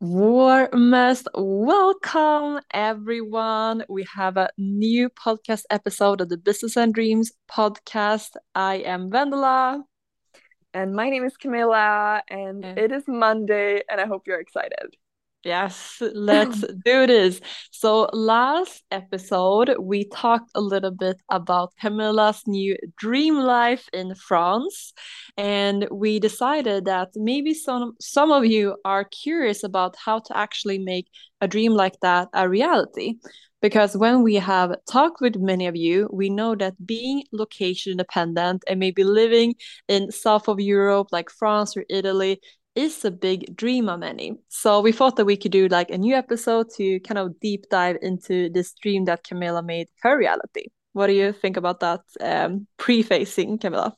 Warmest welcome, everyone. We have a new podcast episode of the Business and Dreams podcast. I am Vendela. And my name is Camilla, and it is Monday, and I hope you're excited. Yes, let's do this. So, last episode, we talked a little bit about Camilla's new dream life in France, and we decided that maybe some some of you are curious about how to actually make a dream like that a reality. Because when we have talked with many of you, we know that being location independent and maybe living in south of Europe, like France or Italy, is a big dream of many. So we thought that we could do like a new episode to kind of deep dive into this dream that Camilla made her reality. What do you think about that um, prefacing, Camilla?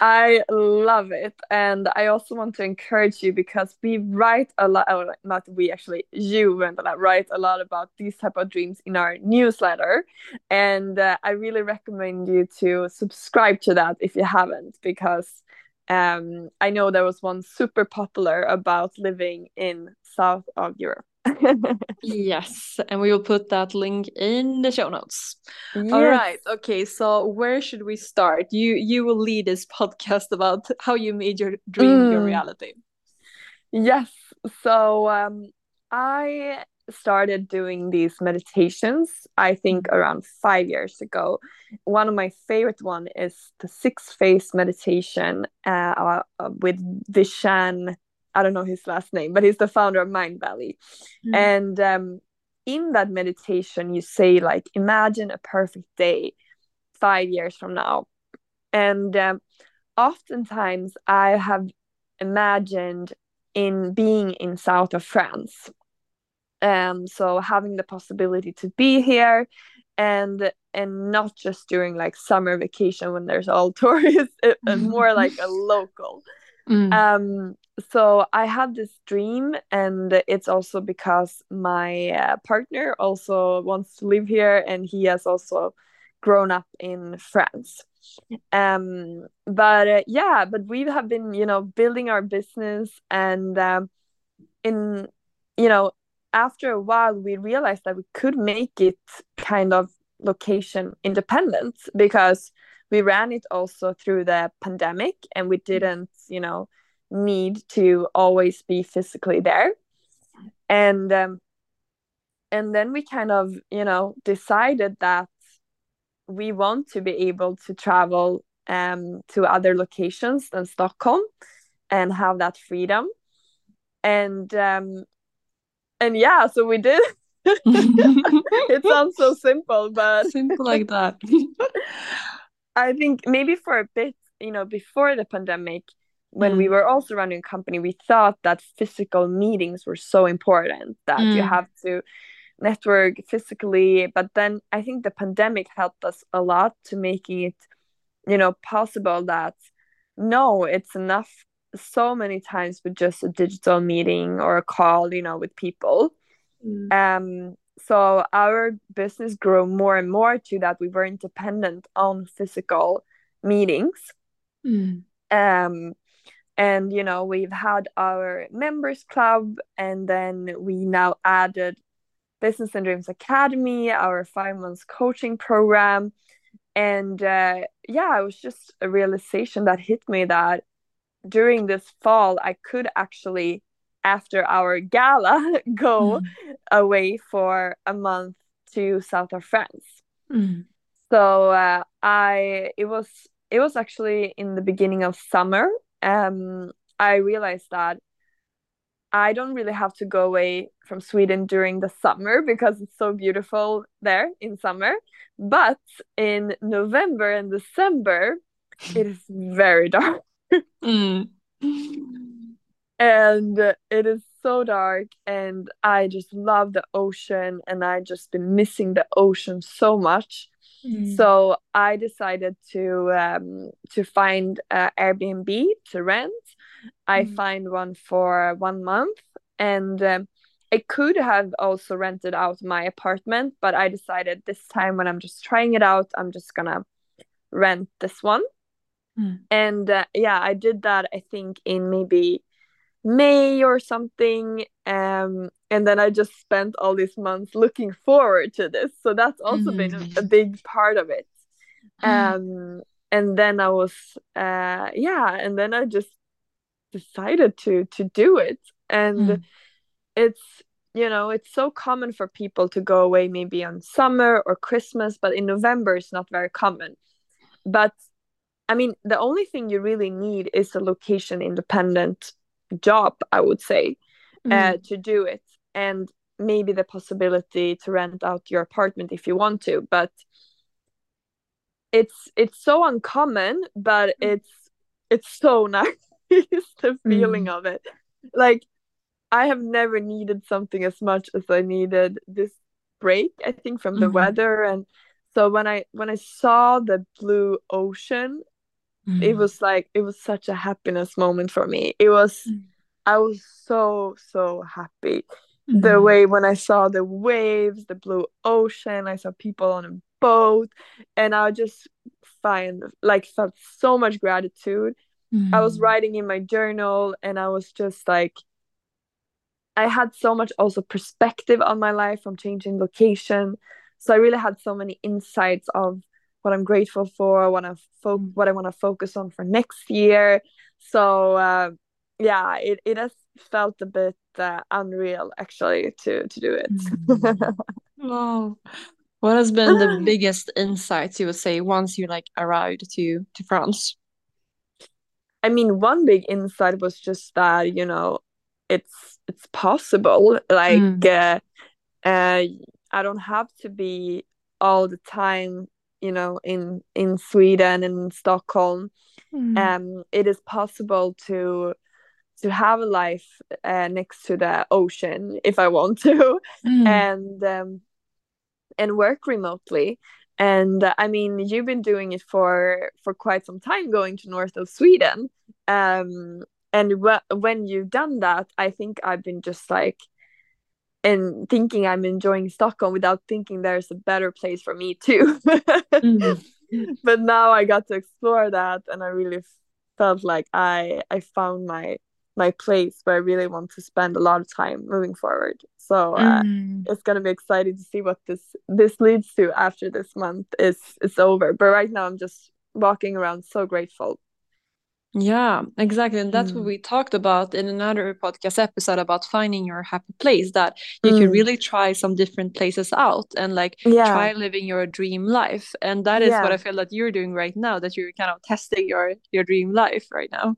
I love it. And I also want to encourage you because we write a lot, or not we actually, you, Vendela, write a lot about these type of dreams in our newsletter. And uh, I really recommend you to subscribe to that if you haven't, because um, I know there was one super popular about living in south of Europe. yes, and we will put that link in the show notes. Yes. All right. Okay, so where should we start? You you will lead this podcast about how you made your dream mm. your reality. Yes. So um I started doing these meditations i think mm-hmm. around five years ago one of my favorite one is the six phase meditation uh, uh, with Vishen. i don't know his last name but he's the founder of Mindvalley mm. and um, in that meditation you say like imagine a perfect day five years from now and um, oftentimes i have imagined in being in south of france um so having the possibility to be here and and not just during like summer vacation when there's all tourists and more like a local. Mm. um so i had this dream and it's also because my uh, partner also wants to live here and he has also grown up in france. Um but uh, yeah but we have been you know building our business and um in you know after a while we realized that we could make it kind of location independent because we ran it also through the pandemic and we didn't you know need to always be physically there. And um, and then we kind of you know decided that we want to be able to travel um, to other locations than stockholm and have that freedom. And um, and yeah so we did it sounds so simple but simple like that i think maybe for a bit you know before the pandemic when mm. we were also running a company we thought that physical meetings were so important that mm. you have to network physically but then i think the pandemic helped us a lot to making it you know possible that no it's enough so many times with just a digital meeting or a call you know with people mm. um so our business grew more and more to that we weren't dependent on physical meetings mm. um and you know we've had our members club and then we now added business and dreams academy our five months coaching program and uh, yeah it was just a realization that hit me that during this fall I could actually after our gala go mm. away for a month to south of France. Mm. So uh, I it was it was actually in the beginning of summer. Um, I realized that I don't really have to go away from Sweden during the summer because it's so beautiful there in summer. But in November and December, it is very dark mm. And it is so dark, and I just love the ocean, and I just been missing the ocean so much. Mm. So I decided to um, to find uh, Airbnb to rent. I mm. find one for one month, and um, I could have also rented out my apartment, but I decided this time when I'm just trying it out, I'm just gonna rent this one. Mm. And uh, yeah, I did that, I think, in maybe May or something. Um, and then I just spent all these months looking forward to this. So that's also mm. been a, a, big part of it. Um, and then I was, uh, yeah, and then I just decided to to do it. And mm. it's you know it's so common for people to go away maybe on summer or Christmas, but in November it's not very common. But I mean, the only thing you really need is a location independent job, I would say, uh, mm. uh, to do it. And maybe the possibility to rent out your apartment if you want to. But it's it's so uncommon, but mm. it's it's so nice the feeling mm. of it. Like I have never needed something as much as I needed this break, I think, from the mm-hmm. weather and so when I when I saw the blue ocean mm. it was like it was such a happiness moment for me it was mm. i was so so happy mm. the mm-hmm. way when i saw the waves the blue ocean i saw people on a boat and i just find like felt so much gratitude i was mm. writing in my journal and i was just like i had so much also perspective on my life from changing location so i really had so many insights of what I'm grateful for, what I fo- what I want to focus on for next year. So uh, yeah, it, it has felt a bit uh, unreal actually to to do it. Mm. wow. What has been the biggest insights you would say once you like arrived to to France? I mean, one big insight was just that you know it's it's possible. Like, mm. uh, uh, I don't have to be all the time you know in in Sweden and in Stockholm mm. um it is possible to to have a life uh, next to the ocean if I want to mm. and um and work remotely and uh, I mean you've been doing it for for quite some time going to north of Sweden um and wh- when you've done that I think I've been just like and thinking I'm enjoying Stockholm without thinking there's a better place for me too. mm-hmm. But now I got to explore that and I really felt like I I found my my place where I really want to spend a lot of time moving forward. So uh, mm. it's gonna be exciting to see what this this leads to after this month is is over. But right now I'm just walking around so grateful yeah, exactly. And that's mm. what we talked about in another podcast episode about finding your happy place that you mm. can really try some different places out and like yeah. try living your dream life. And that is yeah. what I feel that you're doing right now, that you're kind of testing your your dream life right now.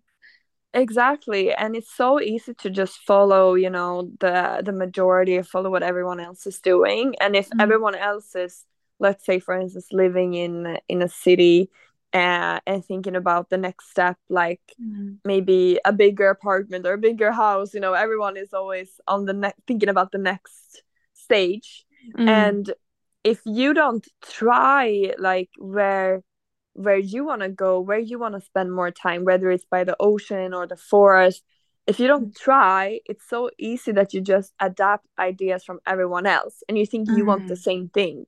Exactly. And it's so easy to just follow, you know, the the majority, follow what everyone else is doing. And if mm. everyone else is, let's say for instance, living in in a city uh, and thinking about the next step like mm. maybe a bigger apartment or a bigger house you know everyone is always on the next thinking about the next stage mm. and if you don't try like where where you want to go where you want to spend more time whether it's by the ocean or the forest if you don't try it's so easy that you just adapt ideas from everyone else and you think mm. you want the mm. same thing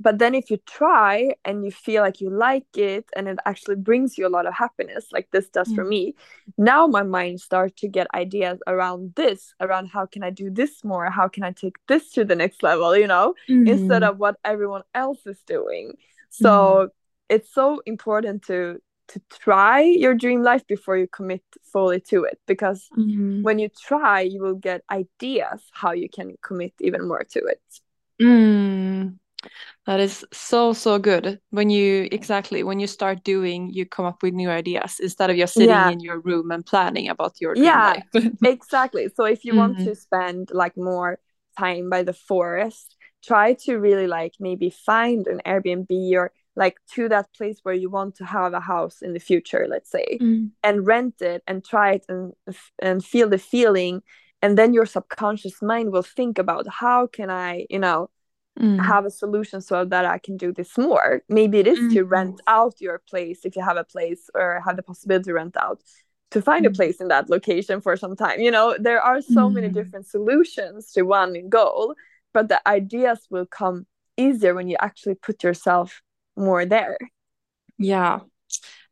but then if you try and you feel like you like it and it actually brings you a lot of happiness like this does mm. for me now my mind starts to get ideas around this around how can i do this more how can i take this to the next level you know mm. instead of what everyone else is doing so mm. it's so important to to try your dream life before you commit fully to it because mm. when you try you will get ideas how you can commit even more to it mm. That is so so good. When you exactly when you start doing, you come up with new ideas instead of just sitting yeah. in your room and planning about your yeah exactly. So if you mm-hmm. want to spend like more time by the forest, try to really like maybe find an Airbnb or like to that place where you want to have a house in the future, let's say, mm. and rent it and try it and and feel the feeling and then your subconscious mind will think about how can I, you know, mm. have a solution so that I can do this more. Maybe it is mm. to rent out your place if you have a place or have the possibility to rent out to find mm. a place in that location for some time. You know, there are so many mm. different solutions to one goal, but the ideas will come easier when you actually put yourself more there. Yeah.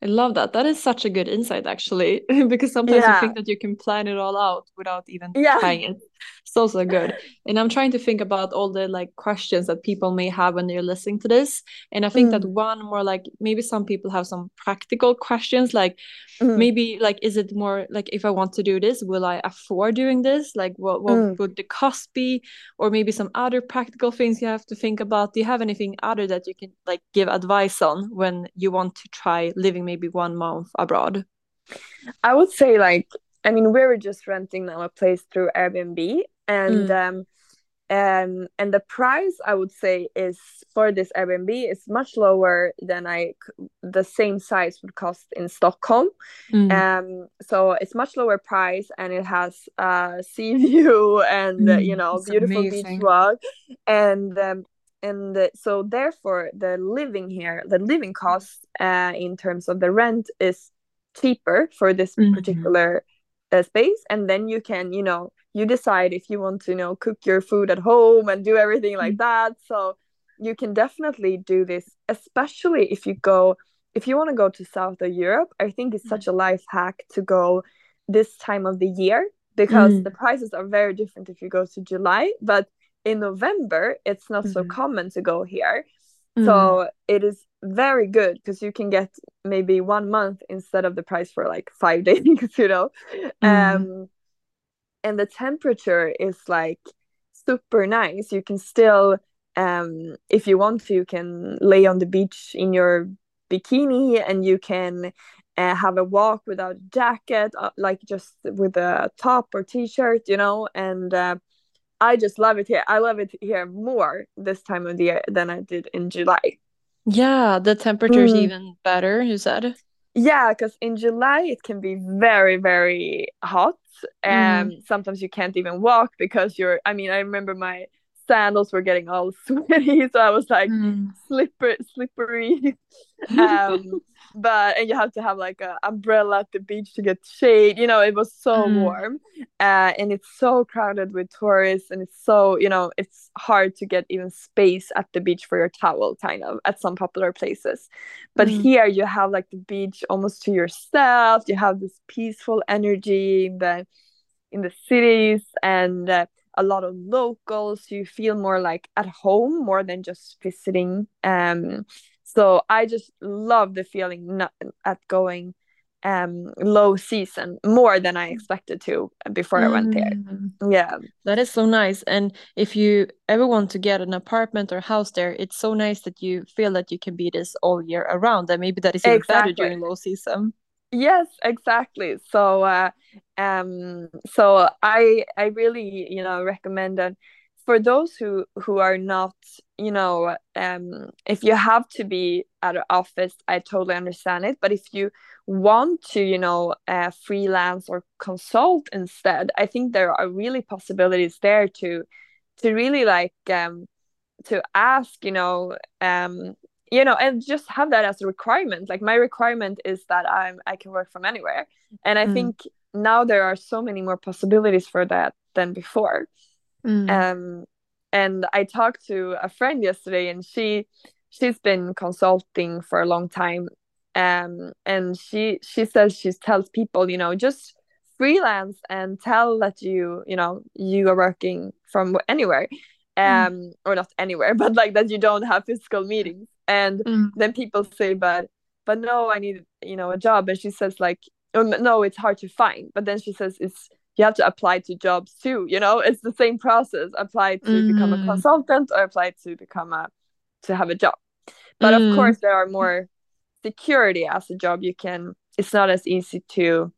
I love that. That is such a good insight, actually, because sometimes Yeah. you think that you can plan it all out without even Yeah. trying it. So, so good. And I'm trying to think about all the like questions that people may have when they're listening to this. And I think that Mm, one more like maybe some people have some practical questions, like mm, maybe like is it more like if I want to do this, will I afford doing this? Like what what mm. would the cost be? Or maybe some other practical things you have to think about. Do you have anything other that you can like give advice on when you want to try living maybe one month abroad? I would say like I mean we were just renting now a place through Airbnb and Mm, um um and the price I would say is for this Airbnb is much lower than I the same size would cost in Stockholm. mm, Um so it's much lower price and it has uh sea view and uh, you mm. know beautiful beach walk and um and uh, so therefore the living here the living cost uh in terms of the rent is cheaper for this Mm, particular uh, space and then you can you know you decide if you want to you know cook your food at home and do everything like mm, that. So you can definitely do this especially if you go if you want to go to south of europe i think it's mm, such a life hack to go this time of the year because mm, the prices are very different if you go to july but in november it's not so mm, common to go here mm, so it is very good because you can get maybe one month instead of the price for like five days you know? Mm, um and the temperature is like super nice. You can still um if you want to you can lay on the beach in your bikini and you can uh, have a walk without a jacket uh, like just with a top or t-shirt you know? And uh, i just love it here i love it here more this time of the year than i did in july Yeah, the temperature is Mm. even better, you said. Yeah, because in July it can be very, very hot. Mm. Um, sometimes you can't even walk because you're, I mean, I remember my sandals were getting all sweaty, so I was like Mm. slippery, slippery. Um, but and you have to have like an umbrella at the beach to get shade. You know, it was so Mm. warm, uh, and it's so crowded with tourists, and it's so you know it's hard to get even space at the beach for your towel, kind of at some popular places. But Mm. here you have like the beach almost to yourself. You have this peaceful energy in the in the cities and. Uh, a lot of locals you feel more like at home more than just visiting um so i just love the feeling not at going um low season more than i expected to before i went there Mm. yeah That is so nice. And if you ever want to get an apartment or house there, it's so nice that you feel that you can be this all year around. And maybe that is even better exactly during low season. yes exactly so uh um so i i really you know recommend that for those who who are not you know um if you have to be at an office i totally understand it. But if you want to you know uh, freelance or consult instead i think there are really possibilities there to to really like um to ask you know um you know and just have that as a requirement. Like my requirement is that i'm i can work from anywhere. And i Mm. think now there are so many more possibilities for that than before Mm. um and i talked to a friend yesterday and she she's been consulting for a long time um and she she says she tells people you know just freelance and tell that you you know you are working from anywhere Mm. um or not anywhere but like that you don't have physical meetings and Mm. then people say but but no i need you know a job and she says like oh, no it's hard to find but then she says it's you have to apply to jobs too you know it's the same process apply to become a Mm. consultant or apply to become a to have a job but of Mm. course there are more security as a job you can it's not as easy to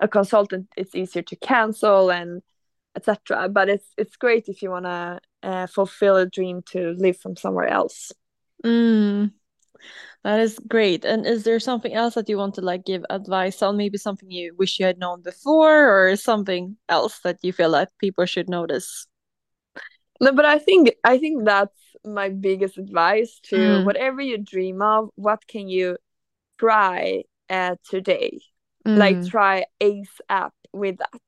a consultant it's easier to cancel and etc but it's it's great if you want to uh, fulfill a dream to live from somewhere else Mm. That is great. And is there something else that you want to like give advice on? Maybe something you wish you had known before, or something else that you feel like people should notice? no but i think i think that's my biggest advice to Mm. whatever you dream of what can you try uh, today like try Ace asap with that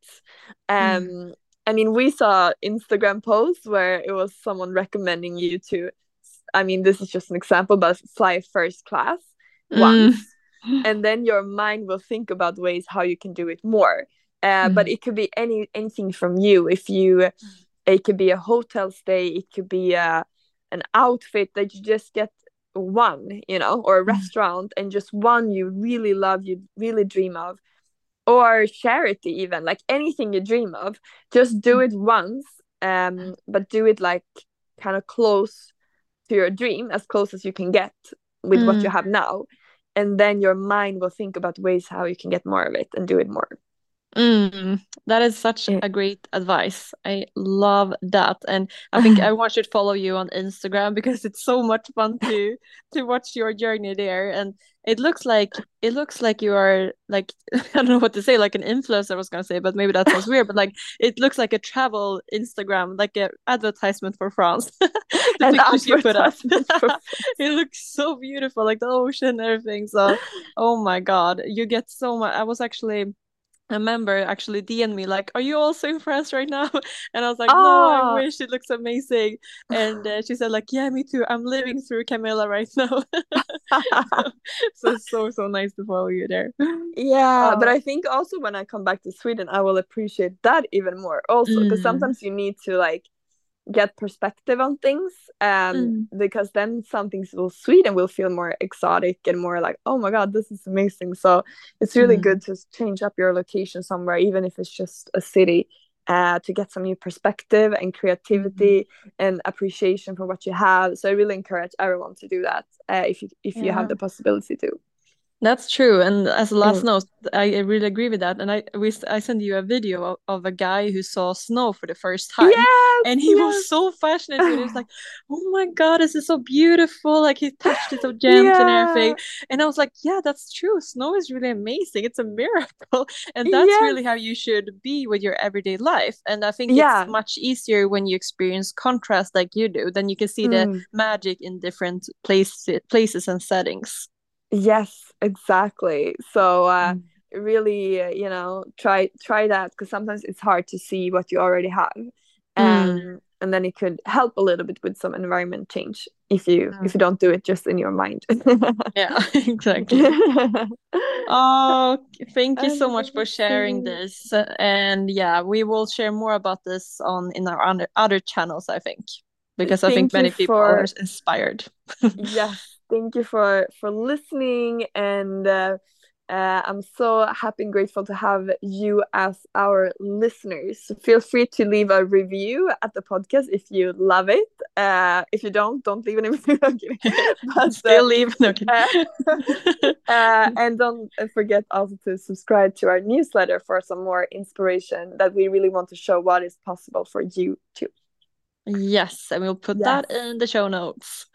um Mm. i mean we saw instagram posts where it was someone recommending you to i mean this is just an example but fly first class Mm. once and then your mind will think about ways how you can do it more uh, mm. but it could be any anything from you if you it could be a hotel stay it could be a, uh, an outfit that you just get one you know or a mm. restaurant and just one you really love you really dream of or charity even like anything you dream of just do mm. it once um but do it like kind of close to your dream as close as you can get with mm. what you mm. have now and then your mind will think about ways how you can get more of it and do it more Mm, that is such yeah. a great advice. I love that. And I think everyone should follow you on Instagram because it's so much fun to to watch your journey there. And it looks like it looks like you are like I don't know what to say, like an influencer I was gonna say, but maybe that sounds weird, but like it looks like a travel Instagram, like an advertisement for France. An you put up. it looks so beautiful, like the ocean and everything. So oh my god, you get so much I was actually a member actually DM'd me like, "Are you also in France right now?" And I was like, "No, I ah. wish it looks amazing." And uh, she said like, "Yeah, me too. I'm living through Camilla right now." so, so so so nice to follow you there. Yeah, but I think also when I come back to Sweden, I will appreciate that even more. Also, because mm. sometimes you need to like get perspective on things um mm. because then some things will sweet and will feel more exotic and more like oh my god this is amazing so it's really mm. good to change up your location somewhere even if it's just a city uh, to get some new perspective and creativity mm. and appreciation for what you have so i really encourage everyone to do that uh, if you if yeah. you have the possibility to that's true. And as a last mm. note, I really agree with that. And I we I sent you a video of, of a guy who saw snow for the first time. Yes, and he yes. was so passionate. He was like, Oh my god, this is so beautiful. Like he touched it so gently yeah. and everything. And I was like, Yeah, that's true. Snow is really amazing. It's a miracle. And that's yes. really how you should be with your everyday life. And I think yeah. it's much easier when you experience contrast like you do. Then you can see mm. the magic in different places places and settings. Yes, exactly. So uh, mm. really, uh, you know, try try that because sometimes it's hard to see what you already have, and mm. and then it could help a little bit with some environment change if you mm. if you don't do it just in your mind. yeah, exactly. oh, thank you so much for sharing this, and yeah, we will share more about this on in our other other channels. I think because thank I think many people for... are inspired. yes thank you for for listening and uh, uh, I'm so happy and grateful to have you as our listeners. Feel free to leave a review at the podcast if you love it. Uh, if you don't, don't leave any review. but still uh, leave. No, uh, and don't forget also to subscribe to our newsletter for some more inspiration that we really want to show what is possible for you too. Yes, and we'll put yes. that in the show notes.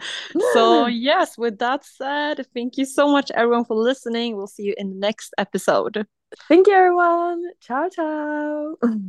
so, yes, with that said, thank you so much, everyone, for listening. We'll see you in the next episode. Thank you, everyone. Ciao, ciao.